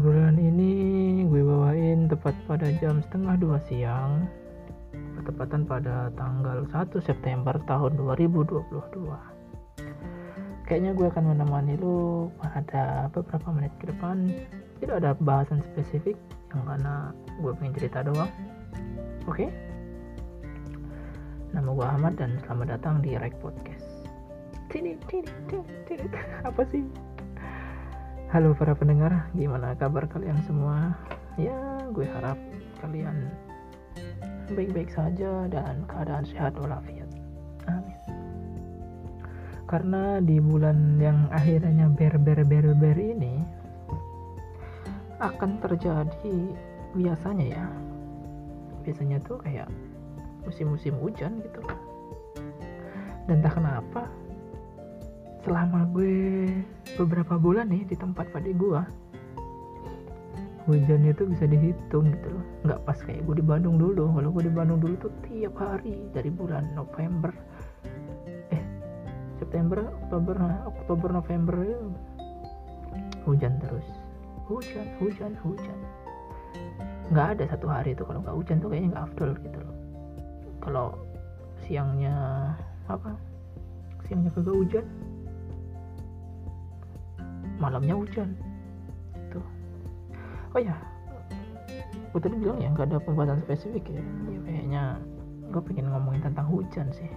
obrolan ini gue bawain tepat pada jam setengah dua siang bertepatan pada tanggal 1 September tahun 2022 kayaknya gue akan menemani lu pada beberapa menit ke depan. Tidak ada bahasan spesifik yang karena gue pengen cerita doang. Oke? Okay? nama gue Ahmad dan selamat datang di Rek Podcast. Tini, tini, tini, tini. apa sih Halo para pendengar, gimana kabar kalian semua? Ya, gue harap kalian baik-baik saja dan keadaan sehat walafiat. Amin. Karena di bulan yang akhirnya ber-ber-ber-ber ini akan terjadi biasanya ya. Biasanya tuh kayak musim-musim hujan gitu. Dan tak kenapa selama gue beberapa bulan nih di tempat padi gue hujan itu bisa dihitung gitu loh. Nggak pas kayak gue di Bandung dulu. Kalau gue di Bandung dulu tuh tiap hari dari bulan November eh September Oktober Oktober November hujan terus. Hujan hujan hujan. Nggak ada satu hari itu kalau nggak hujan tuh kayaknya nggak afdol gitu loh. Kalau siangnya apa? Siangnya kagak hujan malamnya hujan. Tuh oh ya gue tadi bilang ya nggak ada pembahasan spesifik ya, ya kayaknya gue pengen ngomongin tentang hujan sih.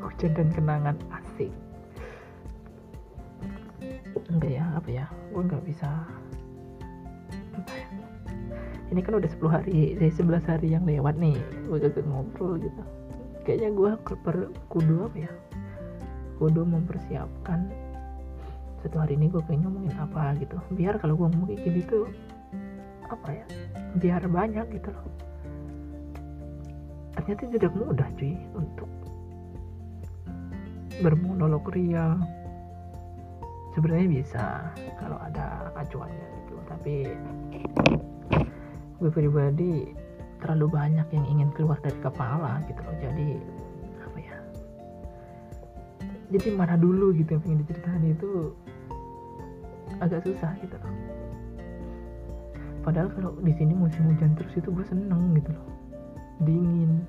Hujan dan kenangan asik. Enggak ya apa ya? Gue nggak bisa. Ya? Ini kan udah 10 hari dari 11 hari yang lewat nih. Gue gak ngobrol gitu. Kayaknya gue kudu apa ya? Kudu mempersiapkan satu hari ini gue pengen ngomongin apa gitu. Biar kalau gue ngomong kayak gini tuh apa ya biar banyak gitu loh. Ternyata tidak mudah cuy untuk bermonolog ria. Sebenarnya bisa kalau ada acuannya gitu tapi gue pribadi terlalu banyak yang ingin keluar dari kepala gitu loh. Jadi apa ya jadi mana dulu gitu yang pengen diceritain itu agak susah gitu. Loh padahal kalau di sini musim hujan terus itu gue seneng gitu loh. Dingin.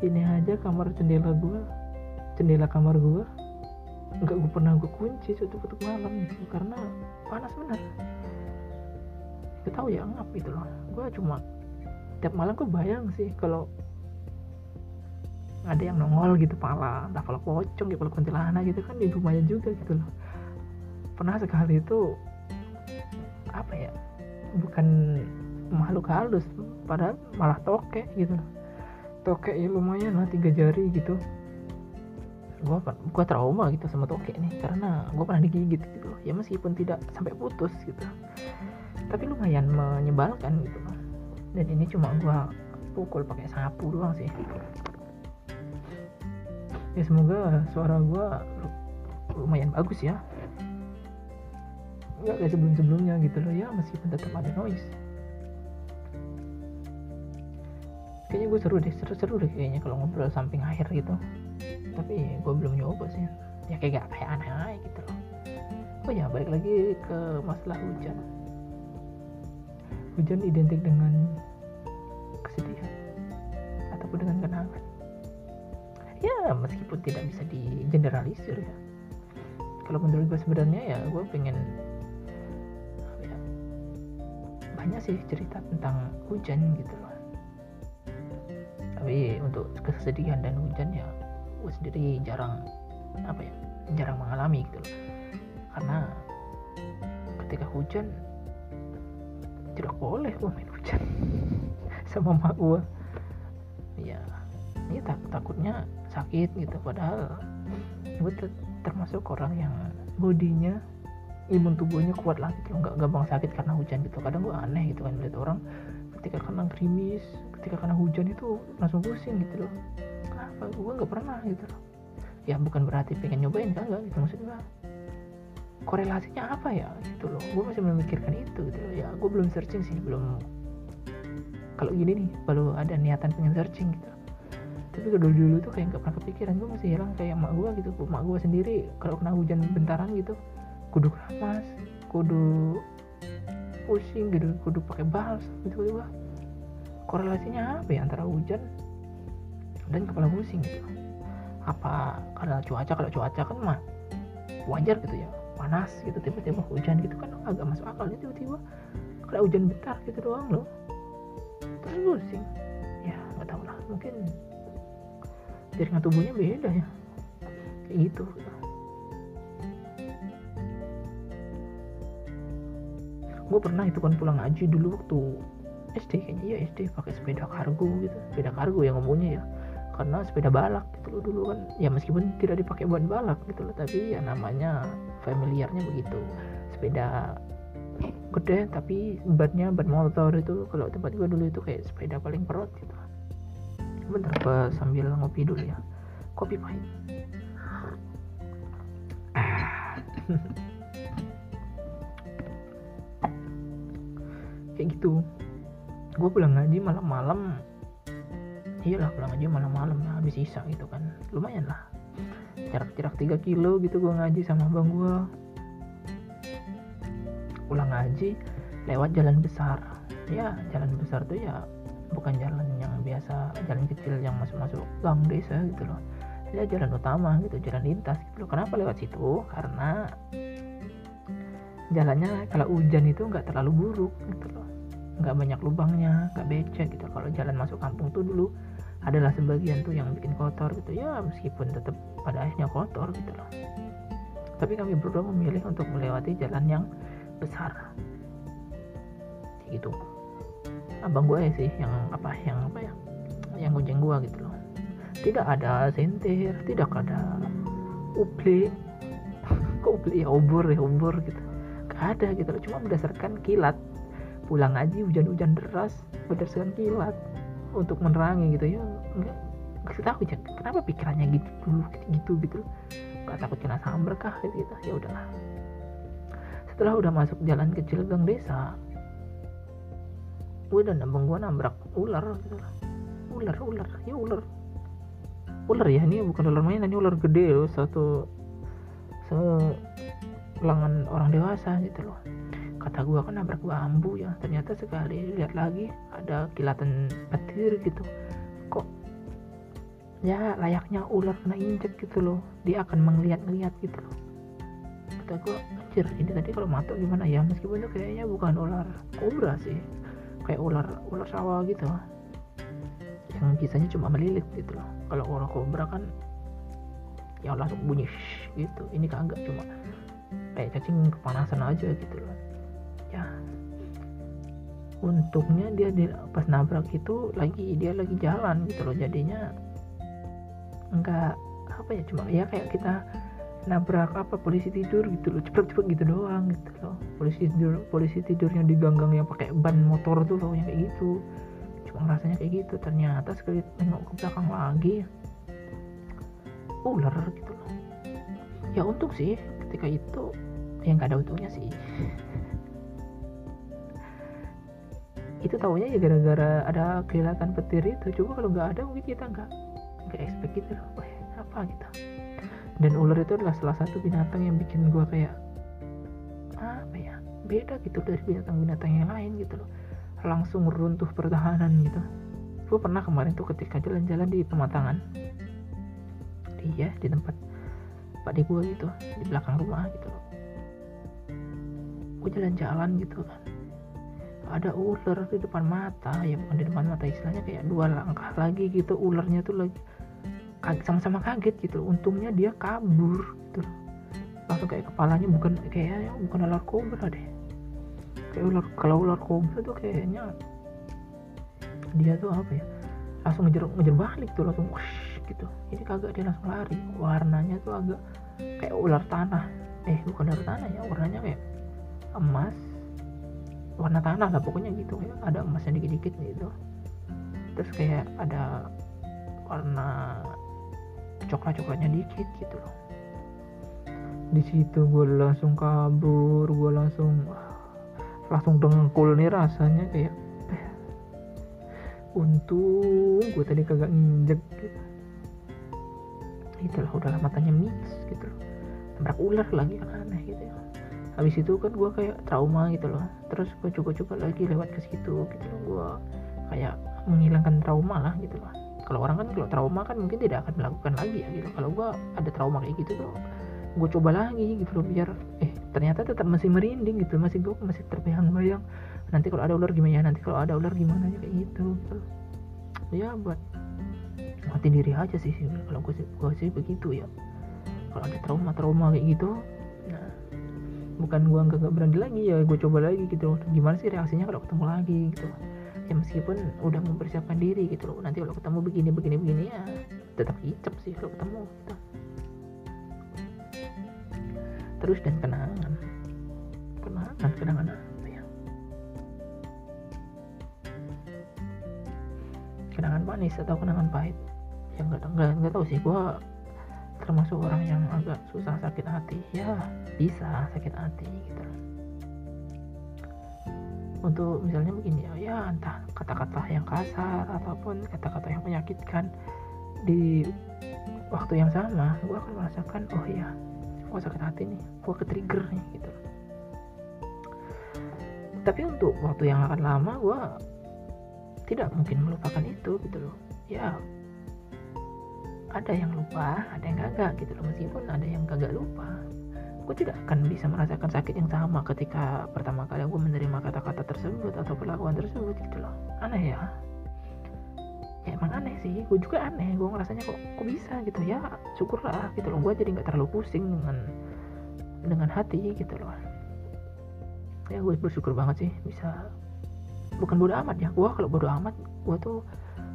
Ini aja kamar jendela gue jendela kamar gue nggak gue pernah gue kunci suatu waktu malam gitu karena panas benar gue tahu ya ngap gitu loh. Gue cuma tiap malam gue bayang sih kalau ada yang nongol gitu pala. Entah pala pocong gitu pala kuntilanak gitu kan di rumahnya juga gitu loh pernah sekali itu apa ya bukan makhluk halus padahal malah tokek gitu. Tokek ya lumayan lah tiga jari gitu. Gua gua trauma gitu sama tokek nih karena gua pernah digigit gitu ya meskipun tidak sampai putus gitu. Tapi lumayan menyebalkan gitu. Dan ini cuma gua pukul pakai sapu doang sih. Ya semoga suara gua lumayan bagus ya nggak kayak sebelum sebelumnya gitu loh. Ya meskipun tetap ada noise. Kayaknya gue seru deh seru-seru deh kayaknya kalau ngobrol samping air gitu. Tapi gue belum nyoba sih. Ya kayak gak kayak aneh aneh gitu loh. Oh ya balik lagi ke masalah hujan. Hujan identik dengan kesedihan ataupun dengan kenangan. Ya meskipun tidak bisa digeneralisir ya. Kalau menurut gue sebenarnya ya gue pengen banyak sih cerita tentang hujan gitu loh. Tapi untuk kesedihan dan hujan ya gue sendiri jarang apa ya jarang mengalami gitu loh. Karena ketika hujan tidak boleh gue main hujan sama mak gue ya ini tak takutnya sakit gitu. Padahal gue termasuk orang yang bodinya imun tubuhnya kuat lah gitu. Nggak gampang sakit karena hujan gitu. Kadang gue aneh gitu kan lihat orang ketika kena krimis ketika kena hujan itu langsung pusing gitu loh. Kenapa? Gue nggak pernah gitu loh. Ya bukan berarti pengen nyobain kan enggak gitu. Maksudnya korelasinya apa ya gitu loh. Gue masih memikirkan itu gitu loh. Ya gue belum searching sih belum. Kalau gini nih baru ada niatan pengen searching gitu. Tapi kalau dulu tuh kayak nggak pernah kepikiran. Gue masih hilang kayak emak gue gitu. Emak gue sendiri kalau kena hujan bentaran gitu kudu keramas kudu pusing gitu kudu pakai balsam tiba-tiba korelasinya apa ya antara hujan dan kepala pusing gitu? Apa karena cuaca? Kalau cuaca kan mah wajar gitu ya panas gitu tiba-tiba hujan gitu kan agak masuk akal ya tiba-tiba kalau hujan bentar gitu doang loh. Terus pusing. Ya nggak tahu lah mungkin jaringan tubuhnya beda ya. Kayak gitu gue pernah itu kan pulang ngaji dulu waktu SD kayaknya. Ya SD pakai sepeda kargo gitu. Sepeda kargo yang ngomongnya ya. Karena sepeda balak gitu loh dulu kan. Ya meskipun tidak dipakai buat balak gitu loh tapi ya namanya familiarnya begitu. Sepeda gede tapi bannya ban motor itu kalau tempat gue dulu itu kayak sepeda paling perut gitu. Bentar gue sambil ngopi dulu ya. Kopi pahit kayak gitu. Gue pulang ngaji malam-malam. Iyalah pulang ngaji malam-malam ya habis sisa gitu kan. Lumayan lah. Jarak-jarak 3 kilo gitu gue ngaji sama bang gue pulang ngaji lewat jalan besar. Ya jalan besar tuh ya bukan jalan yang biasa jalan kecil yang masuk-masuk gang desa gitu loh. Ya jalan utama gitu jalan lintas gitu loh. Kenapa lewat situ? Karena jalannya kalau hujan itu nggak terlalu buruk gitu loh nggak banyak lubangnya nggak becek gitu. Kalau jalan masuk kampung tuh dulu adalah sebagian tuh yang bikin kotor gitu. Ya meskipun tetap pada akhirnya kotor gitu loh tapi kami berdua memilih untuk melewati jalan yang besar. Gitu. Abang gue sih yang apa yang apa ya? Yang gojeng gue gitu loh. Tidak ada senter tidak ada uple kok uple ya obor ya obor gitu. Gak ada gitu loh. Cuma berdasarkan kilat pulang aja hujan-hujan deras berdasarkan kilat untuk menerangi gitu ya. Nggak nggak tahu ya kenapa pikirannya gitu dulu gitu gitu, nggak takut kena sambar kah gitu, gitu. Ya udahlah. Setelah udah masuk jalan kecil gang desa gue dan abang gue nabrak ular gitu lah. Ular ular ya ular. Ular ya ini bukan ular mainan ini ular gede loh satu se lengan orang dewasa gitu loh kata gue kan nabrak bambu ya? Ternyata sekali lihat lagi ada kilatan petir gitu. Kok ya layaknya ular kena injek gitu loh. Dia akan melihat-lihat gitu loh. Kata gue anjir ini tadi kalau matok gimana ya? Meskipun itu kayaknya bukan ular kobra sih. Kayak ular ular sawah gitu. Yang kisahnya cuma melilit gitu loh. Kalau ular kobra kan ya langsung bunyi gitu. Ini kagak cuma kayak cacing kepanasan aja gitu loh ya untungnya dia di, pas nabrak itu lagi dia lagi jalan gitu loh. Jadinya enggak apa ya cuma ya kayak kita nabrak apa polisi tidur gitu loh. Cepet-cepet gitu doang gitu loh. Polisi tidur polisi tidurnya di ganggang yang pakai ban motor tuh loh yang kayak gitu. Cuma rasanya kayak gitu. Ternyata sekali tengok ke belakang lagi ular gitu loh. Ya untung sih ketika itu yang nggak ada untungnya sih itu tahunya ya gara-gara ada kelihatan petir itu. Coba kalau nggak ada mungkin kita nggak nggak expect gitu loh. Wah, apa gitu. Dan ular itu adalah salah satu binatang yang bikin gue kayak apa ya beda gitu dari binatang-binatang yang lain gitu loh. Langsung runtuh pertahanan gitu. Gue pernah kemarin tuh ketika jalan-jalan di pematangan. Di ya di tempat pak di gue gitu di belakang rumah gitu loh. Gue jalan-jalan gitu kan ada ular di depan mata ya bukan di depan mata istilahnya kayak dua langkah lagi gitu ularnya tuh lagi sama-sama kaget gitu. Untungnya dia kabur gitu. Langsung kayak kepalanya bukan kayaknya bukan ular kobra deh. Kayak ular kalau ular kobra tuh kayaknya dia tuh apa ya langsung ngejar ngejar balik tuh langsung wush, gitu. Ini kagak dia langsung lari. Warnanya tuh agak kayak ular tanah. Eh bukan ular tanah ya warnanya kayak emas warna tanah lah pokoknya gitu. Ya ada emasnya dikit-dikit gitu. Terus kayak ada warna coklat-coklatnya dikit gitu loh. Di situ gue langsung kabur gue langsung langsung dengkul nih rasanya kayak eh, untung gue tadi kagak nginjek. Gitu itulah udah matanya mix gitu loh. Ular lagi aneh gitu ya habis itu kan gue kayak trauma gitu loh. Terus gue coba-coba lagi lewat ke situ gitu. Loh gue kayak menghilangkan trauma lah gitu loh. Kalau orang kan kalau trauma kan mungkin tidak akan melakukan lagi ya gitu. Kalau gue ada trauma kayak gitu tuh gue coba lagi gitu loh biar eh ternyata tetap masih merinding gitu. Masih gue masih terbayang-bayang. Nanti kalau ada ular gimana nanti kalau ada ular gimana ya? Kayak gitu. Gitu ya buat mati diri aja sih kalau gue sih gue sih begitu ya. Kalau ada trauma-trauma kayak gitu nah bukan gue nggak berani lagi ya gue coba lagi gitu gimana sih reaksinya kalau ketemu lagi gitu ya meskipun udah mempersiapkan diri gitu loh. Nanti kalau ketemu begini begini begini ya tetap hicap sih kalau ketemu gitu. Terus dan kenangan. Kenangan kenangan apa ya? Kenangan manis atau kenangan pahit? Yang nggak nggak nggak tahu sih. Gue termasuk orang yang agak susah sakit hati ya bisa sakit hati gitu. Untuk misalnya begini ya entah kata-kata yang kasar ataupun kata-kata yang menyakitkan di waktu yang sama gue akan merasakan oh ya gue sakit hati nih gue ke trigger nih gitu. Tapi untuk waktu yang akan lama gue tidak mungkin melupakan itu gitu loh. Ya ada yang lupa ada yang kagak gitu loh. Meskipun ada yang kagak lupa gue tidak akan bisa merasakan sakit yang sama ketika pertama kali gue menerima kata-kata tersebut atau perlakuan tersebut gitu loh. Aneh ya? Ya emang aneh sih. Gue juga aneh. Gue ngerasanya kok kok bisa gitu ya? Syukurlah gitu loh. Gue jadi nggak terlalu pusing dengan dengan hati gitu loh. Ya gue bersyukur banget sih bisa. Bukan bodoh amat ya. Gue kalau bodoh amat gue tuh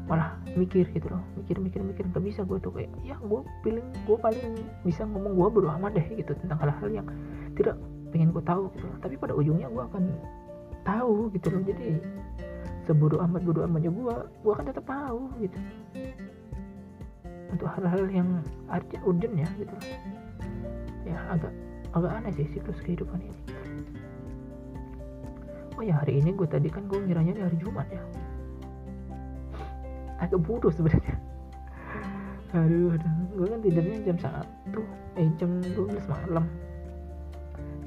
malah mikir gitu loh mikir mikir mikir nggak bisa gue tuh kayak ya gue pilih gue paling bisa ngomong gue bodoh amat deh gitu tentang hal-hal yang tidak pengen gue tahu gitu loh. tapi pada ujungnya gue akan tahu gitu loh. Jadi sebodoh amat bodoh amatnya gue gue akan tetap tahu gitu. Untuk hal-hal yang arti urgent ya gitu loh. Ya agak agak aneh sih siklus kehidupan ini. Oh ya hari ini gue tadi kan gue ngiranya di hari Jumat ya agak bodoh sebenarnya. Aduh, aduh. gue kan tidurnya jam satu eh jam 12 malam.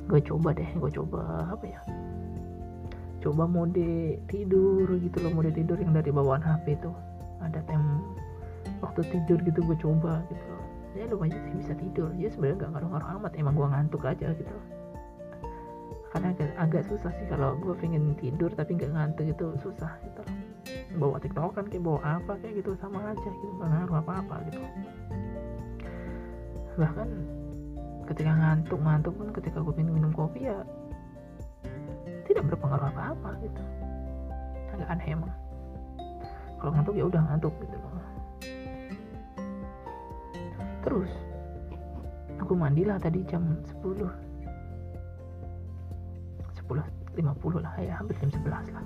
Gue coba deh gue coba apa ya? Coba mode tidur gitu loh mode tidur yang dari bawaan HP itu. Ada tem waktu tidur gitu gue coba gitu loh. Ya lumayan sih bisa tidur. Ya sebenarnya nggak ngaruh-ngaruh amat. Emang gue ngantuk aja gitu karena agak, agak susah sih kalau gue pengen tidur tapi nggak ngantuk itu susah gitu loh bawa tiktokan kayak bawa apa kayak gitu sama aja gitu nggak ngaruh apa-apa gitu. Bahkan ketika ngantuk ngantuk pun ketika gue pengen minum kopi ya tidak berpengaruh apa-apa gitu. Agak aneh emang. Kalau ngantuk ya udah ngantuk gitu terus aku mandilah tadi jam 10 10 50 lah ya hampir jam 11 lah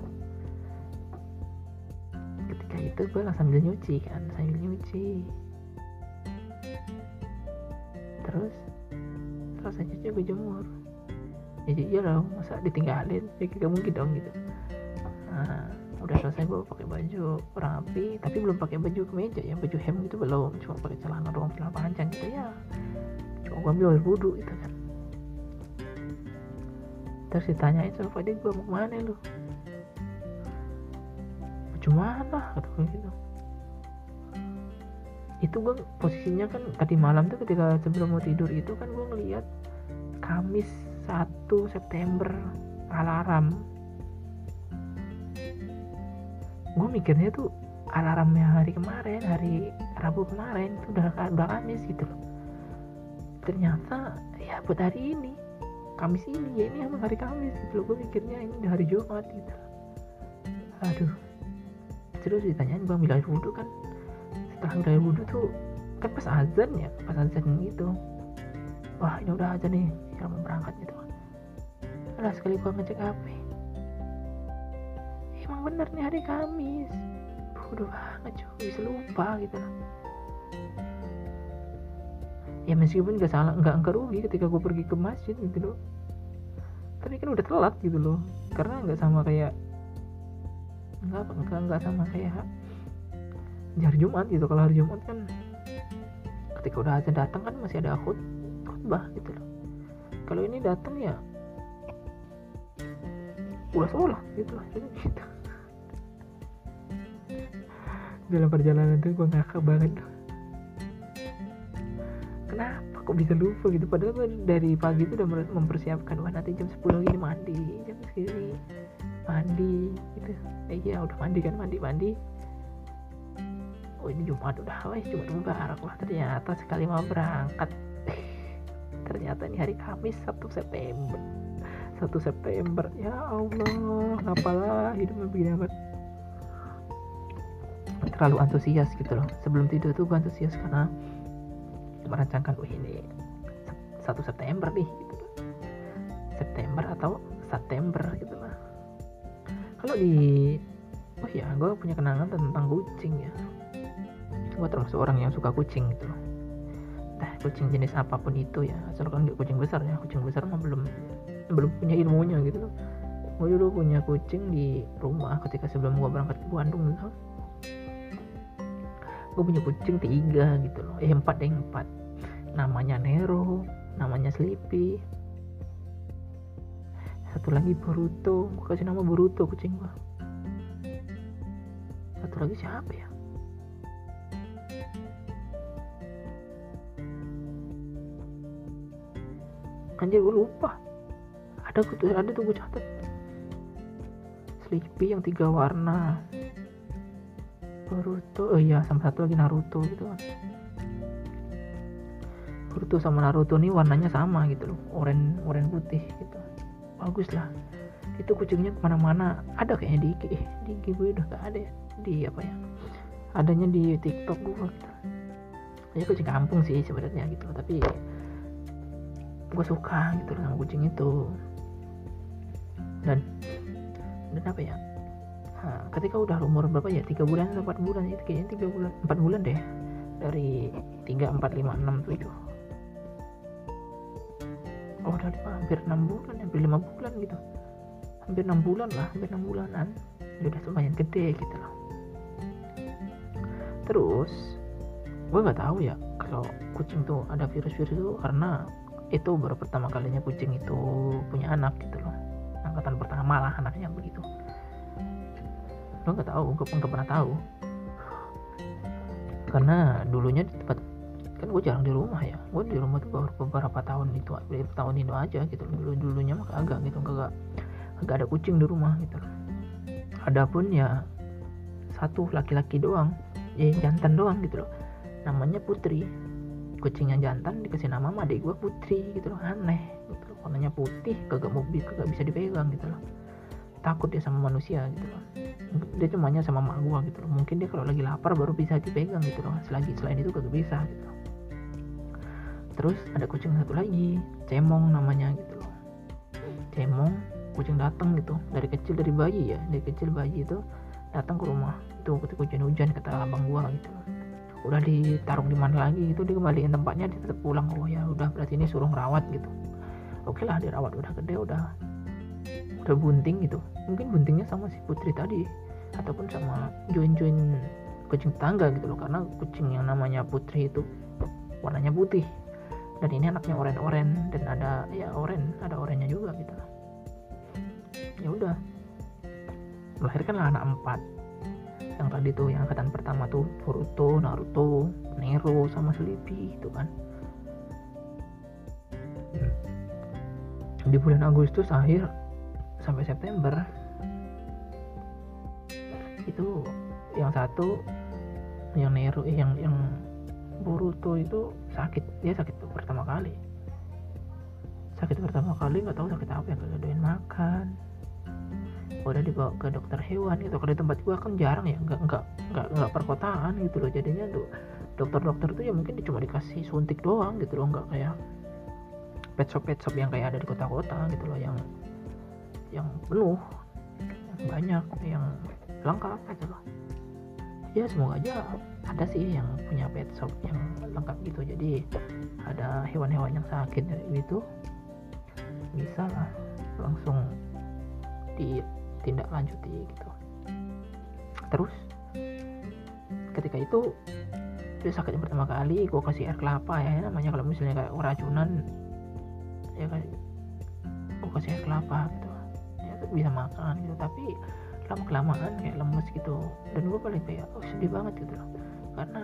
ketika itu gue sambil nyuci kan sambil nyuci. Terus selesai cuci gue jemur ya dong masa ditinggalin? Ya gak mungkin dong gitu. Nah udah selesai gue pakai baju rapi tapi belum pakai baju kemeja ya baju hem gitu belum cuma pakai celana doang celana panjang gitu ya. Cuma gue ambil air wudhu gitu kan. Terus ditanyain sama Pak gue mau ke mana lu cuma mana kata gue gitu? Itu gue posisinya kan tadi malam tuh ketika sebelum mau tidur itu kan gue ngeliat Kamis 1 September alarm. Gue mikirnya tuh alarmnya hari kemarin hari Rabu kemarin itu udah udah Kamis gitu loh. Ternyata ya buat hari ini Kamis ini ya ini emang hari Kamis gitu loh. Gue mikirnya ini udah hari Jumat gitu. Aduh terus ditanyain ambil air wudhu kan? Setelah air wudhu tuh kan pas azan ya pas azan gitu. Wah ini udah azan nih yang mau berangkat gitu. Alah sekali gua ngecek HP Emang bener nih hari Kamis. Bodoh banget cuy Bisa lupa gitu. Loh Ya meskipun gak salah Gak, gak rugi ketika gue pergi ke masjid gitu loh. Tapi kan udah telat gitu loh. Karena gak sama kayak Gak, gak, gak sama kayak hari Jumat gitu Kalau hari Jumat kan Ketika udah azan datang kan masih ada khut khutbah gitu loh. Kalau ini datang ya udah sholat gitu lah gitu dalam perjalanan tuh gue ngakak banget kenapa kok bisa lupa gitu? Padahal gue dari pagi itu udah mempersiapkan wah nanti jam 10 gini mandi jam segini mandi gitu. Eh, iya udah mandi kan mandi mandi. Oh ini Jumat udah wah Jumat Mubarak lah. Ternyata sekali mau berangkat. Ternyata ini hari Kamis 1 September. 1 September. Ya Allah ngapalah hidupnya begini amat? Terlalu antusias gitu loh. Sebelum tidur tuh gue antusias karena merancangkan oh ini 1 September nih gitu loh. September atau September gitu lah kalau di oh ya gue punya kenangan tentang kucing ya. Gue termasuk orang yang suka kucing gitu loh. Kucing jenis apa pun itu ya asal kan kucing besar ya. Kucing besar mah belum belum punya ilmunya gitu loh. Gue dulu punya kucing di rumah ketika sebelum gue berangkat ke Bandung gitu. Gue punya kucing tiga gitu loh. Eh empat deh empat. Namanya Nero namanya Sleepy satu lagi Boruto. Gue kasih nama Boruto kucing gue satu lagi siapa ya? Anjir gue lupa. Ada tuh ada tuh gue catat. Sleepy yang tiga warna. Boruto oh iya sama satu lagi Naruto gitu kan. Boruto sama Naruto nih warnanya sama gitu loh. Oranye oranye putih gitu bagus lah. Itu kucingnya ke mana-mana. Ada kayaknya di IG. Eh, di IG gue udah gak ada ya. Di apa ya? Adanya di TikTok gue. Gitu ya kucing kampung sih sebenarnya gitu. Tapi gue suka gitu sama kucing itu. Dan dan apa ya? Nah, ketika udah umur berapa ya? Tiga bulan atau empat bulan? Itu kayaknya tiga bulan empat bulan deh. Dari tiga empat lima enam tujuh oh udah lima, hampir enam bulan hampir lima bulan gitu. Hampir enam bulan lah hampir enam bulanan. Udah lumayan gede gitu loh. Terus gue nggak tahu ya kalau kucing tuh ada virus-virus itu karena itu baru pertama kalinya kucing itu punya anak gitu loh. Angkatan pertama lah anaknya begitu. Lo nggak tahu gue pun nggak pernah tahu. Karena dulunya di tempat kan gue jarang di rumah ya. Gue di rumah tuh baru beberapa tahun itu tahun itu aja gitu. Dulu dulunya mah agak gitu kagak agak ada kucing di rumah gitu. Adapun ya satu laki-laki doang ya jantan doang gitu loh. Namanya Putri. Kucingnya jantan dikasih nama adik gue putri gitu loh aneh gitu loh. Warnanya putih kagak mobil kagak bisa dipegang gitu loh. Takut dia sama manusia gitu loh. Dia cumanya sama mak gue gitu loh. Mungkin dia kalau lagi lapar baru bisa dipegang gitu loh. Selagi selain itu kagak bisa gitu loh terus ada kucing satu lagi. Cemong namanya gitu loh. Cemong kucing datang gitu. Dari kecil dari bayi ya. Dari kecil bayi itu datang ke rumah. Itu ketika hujan-hujan kata abang gua gitu. Udah ditaruh di mana lagi itu dikembaliin tempatnya dia tetap pulang. Oh ya udah berarti ini suruh ngerawat gitu. Oke lah dirawat. Udah gede udah udah bunting gitu. Mungkin buntingnya sama si putri tadi ataupun sama join-join kucing tangga gitu loh. Karena kucing yang namanya putri itu warnanya putih dan ini anaknya oren-oren dan ada ya oren ada orennya juga gitu. Ya udah. Melahirkanlah anak empat. Yang tadi tuh yang angkatan pertama tuh Boruto, Naruto, Nero sama Sleepy itu kan. Di bulan Agustus akhir sampai September itu yang satu yang Nero eh, yang yang Boruto itu sakit. Dia sakit pertama kali. Sakit pertama kali nggak tahu sakit apa ya kalau doain makan. Udah dibawa ke dokter hewan gitu. Kalau tempat gua kan jarang ya nggak nggak nggak nggak perkotaan gitu loh. Jadinya tuh dokter-dokter tuh ya mungkin cuma dikasih suntik doang gitu loh. Nggak kayak pet shop pet shop yang kayak ada di kota-kota gitu loh yang yang penuh yang banyak yang lengkap gitu loh. Ya semoga aja ada sih yang punya pet shop yang lengkap gitu. Jadi ada hewan-hewan yang sakit gitu bisa lah langsung di tindak lanjuti gitu. Terus ketika itu dia sakit yang pertama kali gue kasih air kelapa ya namanya kalau misalnya kayak racunan ya kan gue kasih air kelapa gitu. Ya bisa makan gitu tapi lama kelamaan kayak lemes gitu. Dan gue paling kayak oh sedih banget gitu. loh karena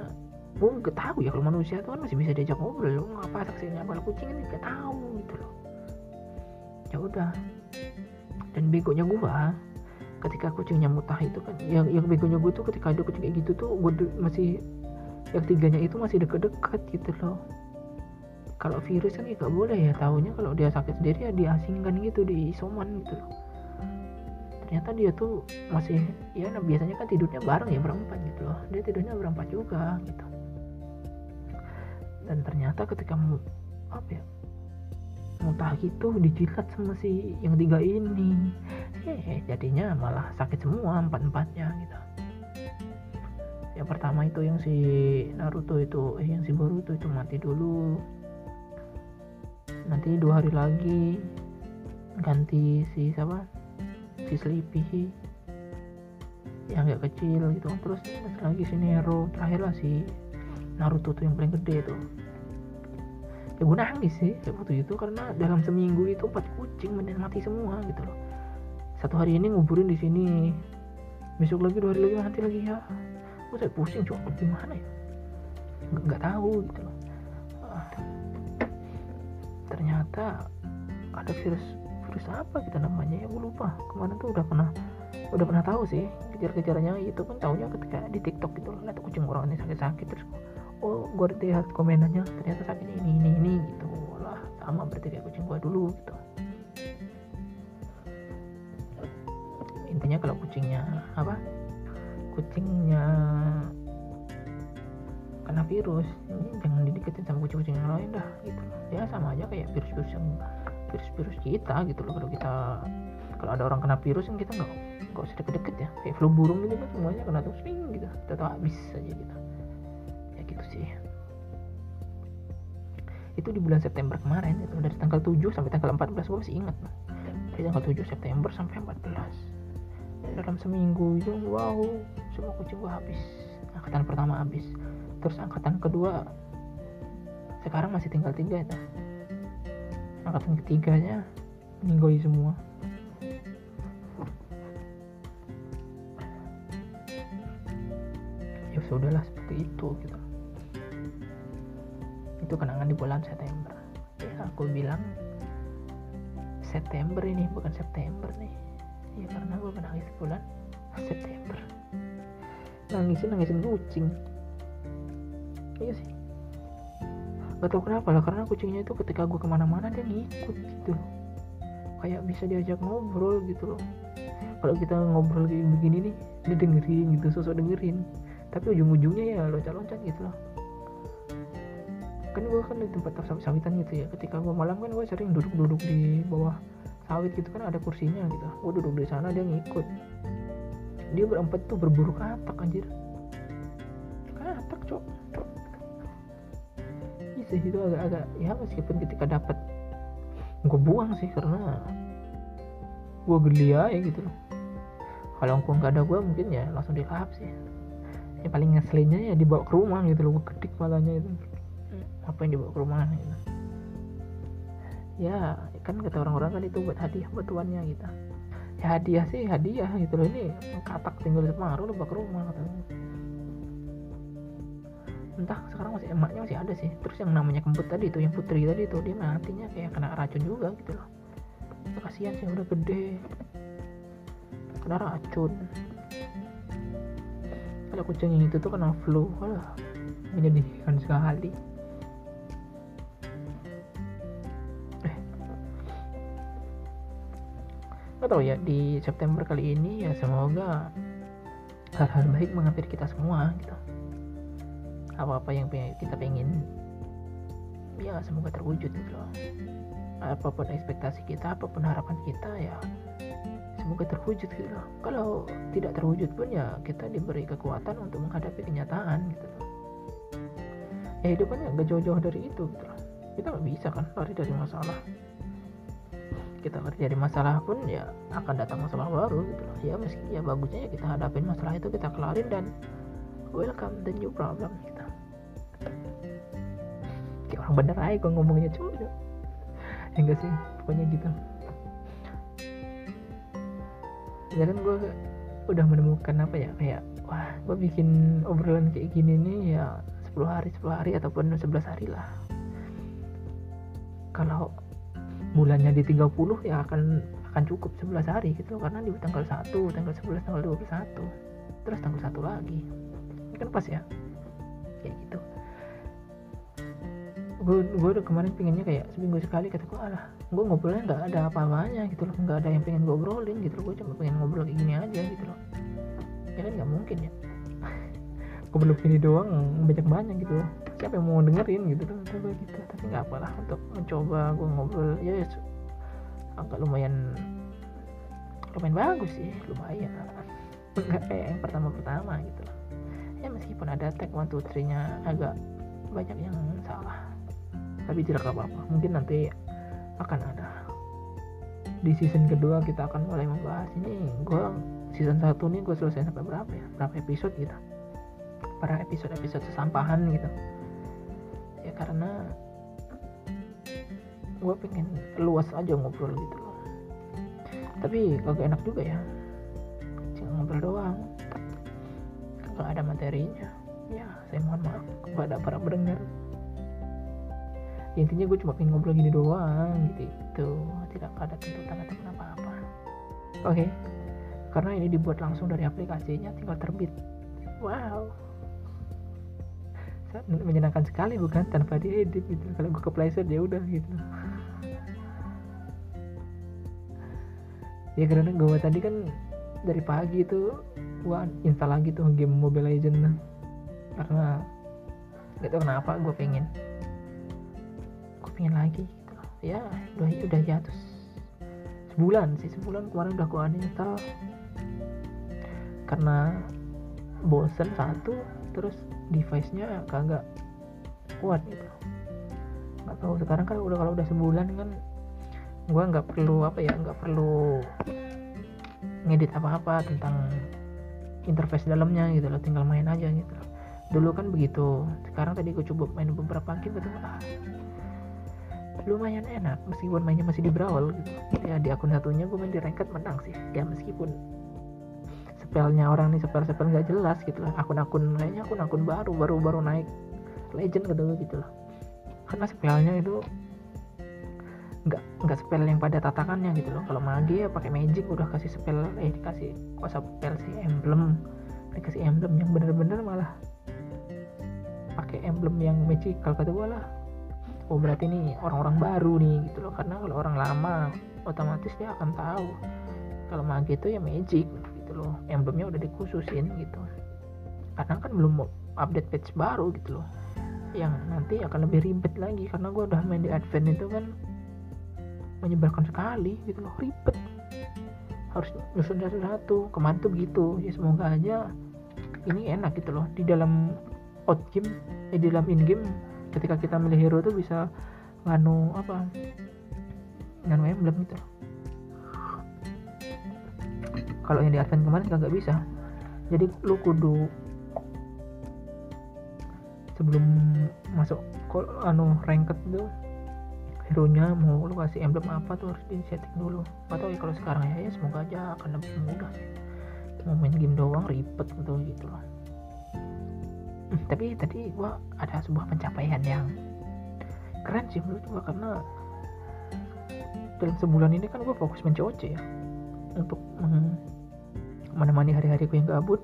gue nggak tahu ya kalau manusia tuh kan masih bisa diajak ngobrol. Lo ngapa saksinya kalau kucing kan nggak tahu gitu loh. Ya udah. Dan begonya gue ketika kucingnya mutah itu kan yang yang begonya gue tuh ketika ada kucing kayak gitu tuh gue masih yang tiganya itu masih deket-deket gitu loh. Kalau virus kan ya gak boleh ya tahunya kalau dia sakit sendiri ya diasingkan gitu di isoman gitu loh ternyata dia tuh masih ya nah biasanya kan tidurnya bareng ya berempat gitu loh. Dia tidurnya berempat juga gitu. Dan ternyata ketika apa ya muntah gitu dijilat sama si yang tiga ini. Eh jadinya malah sakit semua empat empatnya gitu. Yang pertama itu yang si Naruto itu eh yang si Boruto itu mati dulu. Nanti dua hari lagi ganti si siapa si Sleepy yang agak kecil gitu. Terus lagi si Nero. Terakhir lah si Naruto tuh yang paling gede tuh ya gue nangis sih waktu itu karena dalam seminggu itu empat kucing dan mati semua gitu loh. Satu hari ini nguburin di sini. Besok lagi dua hari lagi mati lagi. Ya. Gue saya pusing coba gimana ya? Nggak tahu gitu loh. Ah. ternyata ada virus virus apa kita namanya? Ya gue lupa. Kemarin tuh udah pernah udah pernah tahu sih kejar-kejarannya. Itu pun tahunya ketika di TikTok gitu lihat kucing orang ini sakit-sakit terus oh gue lihat komenannya ternyata sakit ini ini ini gitu. Lah sama berarti kayak kucing gue dulu gitu. Intinya kalau kucingnya apa? Kucingnya kena virus ini jangan dideketin sama kucing-kucing yang lain dah gitu. Ya sama aja kayak virus-virus yang virus-virus kita gitu loh kalau kita kalau ada orang kena virus yang kita nggak nggak usah deket-deket ya. Kayak flu burung gitu kan semuanya kena terus swing gitu. Kita tahu habis aja gitu. Ya gitu sih. Itu di bulan September kemarin itu dari tanggal 7 sampai tanggal 14 gue masih ingat dari tanggal 7 September sampai 14 dalam seminggu itu wow semua kucing gue habis. Angkatan pertama habis. Terus angkatan kedua sekarang masih tinggal tiga ya angkatan ketiganya meninggal semua. Ya sudahlah seperti itu gitu. Itu kenangan di bulan September. Ya aku bilang September ini bukan September nih. Ya karena gue menangis bulan September. Nangisin nangisin kucing. Iya sih gak tau kenapa lah? Karena kucingnya itu ketika gue ke mana-mana dia ngikut gitu. Kayak bisa diajak ngobrol gitu loh. Kalau kita ngobrol kayak begini nih dia dengerin gitu sosok dengerin. Tapi ujung-ujungnya ya loncat-loncat gitu loh. Kan gue kan di tempat sawit-sawitan gitu ya. Ketika gue malam kan gue sering duduk-duduk di bawah sawit gitu kan ada kursinya gitu. Gue duduk di sana dia ngikut. Dia berempat tuh berburu katak anjir. Katak cok sih itu agak-agak ya meskipun ketika dapat gue buang sih karena gue geli aja gitu. Loh kalau gue nggak ada gue mungkin ya langsung dilahap sih. Yang paling ngeselinnya ya dibawa ke rumah gitu loh gue ketik malahnya itu. Apa yang dibawa ke rumah gitu. Ya kan kata orang-orang kan itu buat hadiah buat tuannya gitu. Ya hadiah sih hadiah gitu loh ini katak tinggal separuh lo bawa ke rumah katanya entah sekarang masih emaknya masih ada sih. Terus yang namanya kemput tadi itu yang putri tadi itu dia matinya kayak kena racun juga gitu loh. Ya, kasihan sih udah gede. Kena racun. Kalau kucing yang itu tuh kena flu Walah, menyedihkan sekali. Eh. Nggak ya di September kali ini ya semoga hal-hal baik menghampiri kita semua gitu apa-apa yang kita pengen. Ya semoga terwujud gitu loh. Apa pun ekspektasi kita apa pun harapan kita ya semoga terwujud gitu loh. Kalau tidak terwujud pun ya kita diberi kekuatan untuk menghadapi kenyataan gitu loh. Ya hidup kan gak jauh-jauh dari itu gitu loh. Kita nggak bisa kan lari dari masalah. Kita lari dari masalah pun ya akan datang masalah baru gitu loh. Ya meski ya bagusnya ya kita hadapin masalah itu kita kelarin dan welcome the new problem gitu. kayak orang bener aja gue ngomongnya cuy ya enggak sih pokoknya gitu. Ya kan gue udah menemukan apa ya kayak wah gue bikin obrolan kayak gini nih ya 10 hari 10 hari ataupun 11 hari lah. Kalau bulannya di 30 ya akan akan cukup 11 hari gitu karena di tanggal 1 tanggal 11 tanggal 21 terus tanggal 1 lagi. Kan pas ya? Kayak gitu gue gue udah kemarin pengennya kayak seminggu sekali kata gue alah gue ngobrolnya nggak ada apa-apanya gitu loh. Nggak ada yang pengen gue obrolin gitu loh. Gue cuma pengen ngobrol kayak gini aja gitu loh. Ya kan nggak mungkin ya. Gue belum gini doang banyak-banyak gitu loh. Siapa yang mau dengerin gitu loh gue gitu tapi nggak apalah untuk mencoba gue ngobrol ya, ya agak lumayan lumayan bagus sih lumayan. Nggak kayak yang pertama-pertama gitu loh. Ya meskipun ada tag one two three nya agak banyak yang salah tapi tidak apa-apa. Mungkin nanti akan ada. Di season kedua kita akan mulai membahas ini. Gue season satu nih gue selesai sampai berapa ya? Berapa episode gitu para episode-episode sesampahan gitu. Ya karena gue pengen luas aja ngobrol gitu. Loh tapi kagak enak juga ya. Cuma ngobrol doang. Gak ada materinya. Ya saya mohon maaf kepada para pendengar intinya gue cuma pengen ngobrol gini doang gitu. Tidak ada tuntutan atau apa-apa. Oke. Okay. karena ini dibuat langsung dari aplikasinya tinggal terbit. Wow. Menyenangkan sekali bukan? Tanpa diedit gitu. Kalau gue ke playset ya udah gitu. Ya karena gue tadi kan dari pagi itu gue install lagi tuh game Mobile Legends. Karena gak kenapa gue pengen pengen lagi gitu. Ya udah udah jatuh sebulan sih sebulan kemarin udah gue uninstall karena bosen satu terus device nya kagak kuat gitu. Nggak tahu sekarang kan udah kalau udah sebulan kan gue nggak perlu apa ya nggak perlu ngedit apa-apa tentang interface dalamnya gitu loh. Tinggal main aja gitu dulu kan begitu. Sekarang tadi gue coba main beberapa game gitu ah lumayan enak meskipun mainnya masih di brawl gitu. Ya di akun satunya gue main di ranked menang sih ya meskipun spellnya orang nih spell spell nggak jelas gitu lah. Akun-akun lainnya akun-akun baru baru baru naik. Legend gitu gitu lah. Karena spellnya itu nggak nggak spell yang pada tatakannya gitu loh. Kalau magi ya pakai magic udah kasih spell eh dikasih kuasa spell si emblem. Dikasih emblem yang bener-bener malah pakai emblem yang magical kata gue lah oh berarti ini orang-orang baru nih gitu loh. Karena kalau orang lama otomatis dia akan tahu. Kalau magi itu ya magic gitu loh. Emblemnya udah dikhususin gitu. Karena kan belum update patch baru gitu loh. Yang nanti akan lebih ribet lagi karena gue udah main di advent itu kan menyebalkan sekali gitu loh. Ribet. Harus nyusun satu-satu. Kemarin tuh begitu. Ya semoga aja ini enak gitu loh. Di dalam out game eh, di dalam in game ketika kita milih hero tuh bisa nganu apa? Nganu emblem gitu. Kalau yang di advent kemarin nggak bisa. Jadi lu kudu sebelum masuk anu ranked tuh hero nya mau lu kasih emblem apa tuh harus di setting dulu. Atau ya kalau sekarang ya, ya semoga aja akan lebih mudah mau main game doang ribet gitu gitu loh tapi tadi gua ada sebuah pencapaian yang keren sih menurut gua karena dalam sebulan ini kan gua fokus mencoce ya. Untuk menemani hari-hari gue yang gabut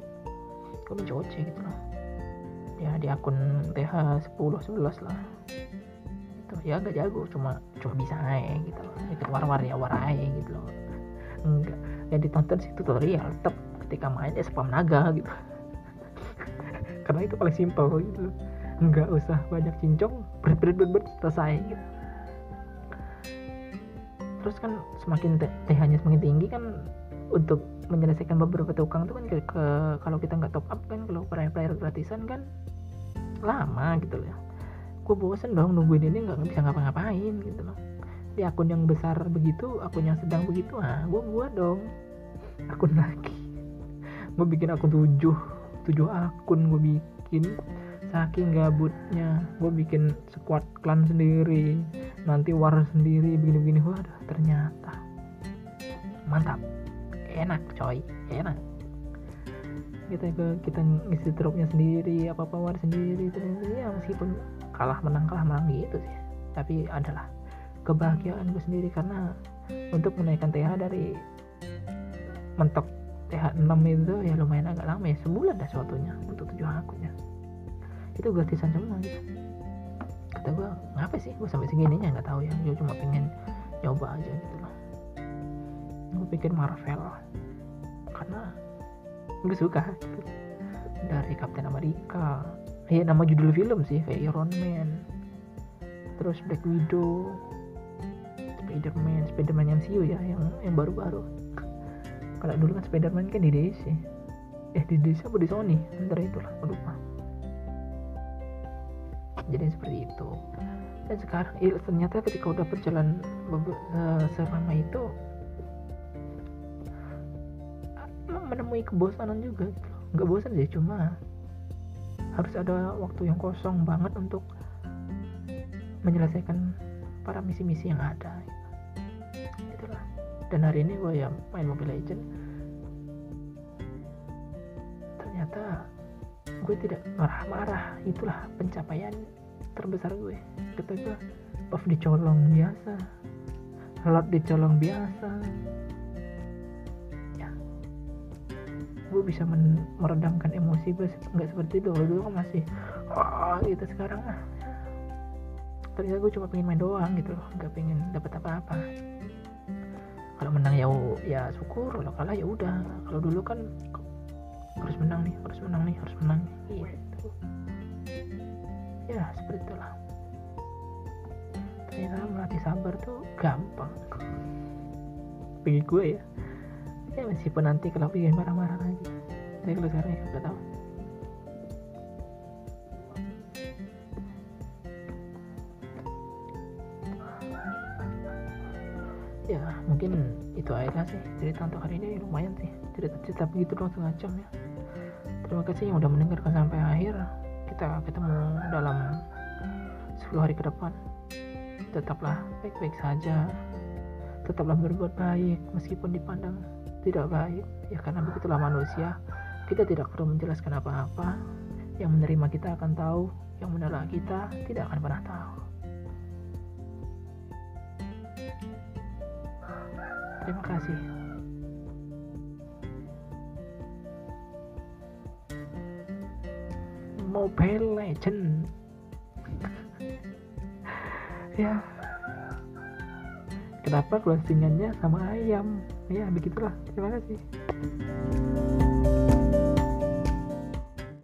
gue mencoce gitu loh. Ya di akun TH 10 11 lah. Itu ya gak jago cuma cuma bisa aja gitu loh. Ikut war-war ya war aja gitu loh. Enggak yang ditonton sih tutorial tetap ketika main ya spam naga gitu karena itu paling simpel gitu. Nggak usah banyak cincong berat berat berat, berat selesai gitu. Terus kan semakin TH-nya semakin tinggi kan untuk menyelesaikan beberapa tukang itu kan ke, ke kalau kita nggak top up kan kalau player player gratisan kan lama gitu ya. Gue bosen dong nungguin ini nggak bisa ngapa-ngapain gitu loh. Di akun yang besar begitu akun yang sedang begitu ah gue buat dong akun lagi. Gue bikin akun tujuh tujuh akun gue bikin. Saking gabutnya gue bikin squad clan sendiri nanti war sendiri begini-begini. Waduh ternyata. Mantap. Enak coy. Enak. Kita kita ngisi dropnya sendiri apa power sendiri terus ya meskipun kalah menang kalah menang gitu sih. Tapi adalah kebahagiaan gue sendiri karena untuk menaikkan TH dari mentok TH 6 itu ya lumayan agak lama ya sebulan dah suatunya untuk tujuh akunnya itu gratisan semua gitu. Kata gue ngapa sih? Gue sampai segininya nggak tahu ya gue cuma pengen nyoba aja gitu loh. Gue pikir Marvel karena gue suka gitu. dari Captain America. Ya nama judul film sih kayak Iron Man. Terus Black Widow. Spiderman Spiderman MCU ya yang yang baru-baru kalau dulu kan Spiderman kan di DC eh di DC apa di Sony? Antara itulah lupa. Jadi seperti itu. Dan sekarang ya, ternyata ketika udah berjalan uh, selama itu menemui kebosanan juga gitu nggak bosan sih cuma harus ada waktu yang kosong banget untuk menyelesaikan para misi-misi yang ada. Itulah dan hari ini gue ya main Mobile Legend ternyata gue tidak marah-marah. Itulah pencapaian terbesar gue ketika buff dicolong biasa lot dicolong biasa. Gue bisa meredamkan emosi gue nggak seperti itu. Dulu kan masih oh gitu sekarang ah. Ternyata gue cuma pengen main doang gitu loh. Nggak pengen dapat apa-apa kalau menang ya ya syukur kalau kalah ya udah. Kalau dulu kan harus menang nih harus menang nih harus menang. Nih gitu ya seperti itulah. Ternyata melatih sabar tuh gampang. Bagi gue ya ya meskipun nanti kalau bikin marah-marah lagi. Tapi kalau sekarang ya udah tahu mungkin itu aja sih cerita untuk hari ini. Lumayan sih cerita-cerita begitu doang setengah jam ya. Terima kasih yang udah mendengarkan sampai akhir. Kita ketemu dalam 10 hari ke depan. Tetaplah baik-baik saja. Tetaplah berbuat baik meskipun dipandang tidak baik. Ya karena begitulah manusia. Kita tidak perlu menjelaskan apa-apa. Yang menerima kita akan tahu. Yang menolak kita tidak akan pernah tahu terima kasih. Mobile Legend. Ya. Kenapa closingannya sama ayam? Ya begitulah. Terima kasih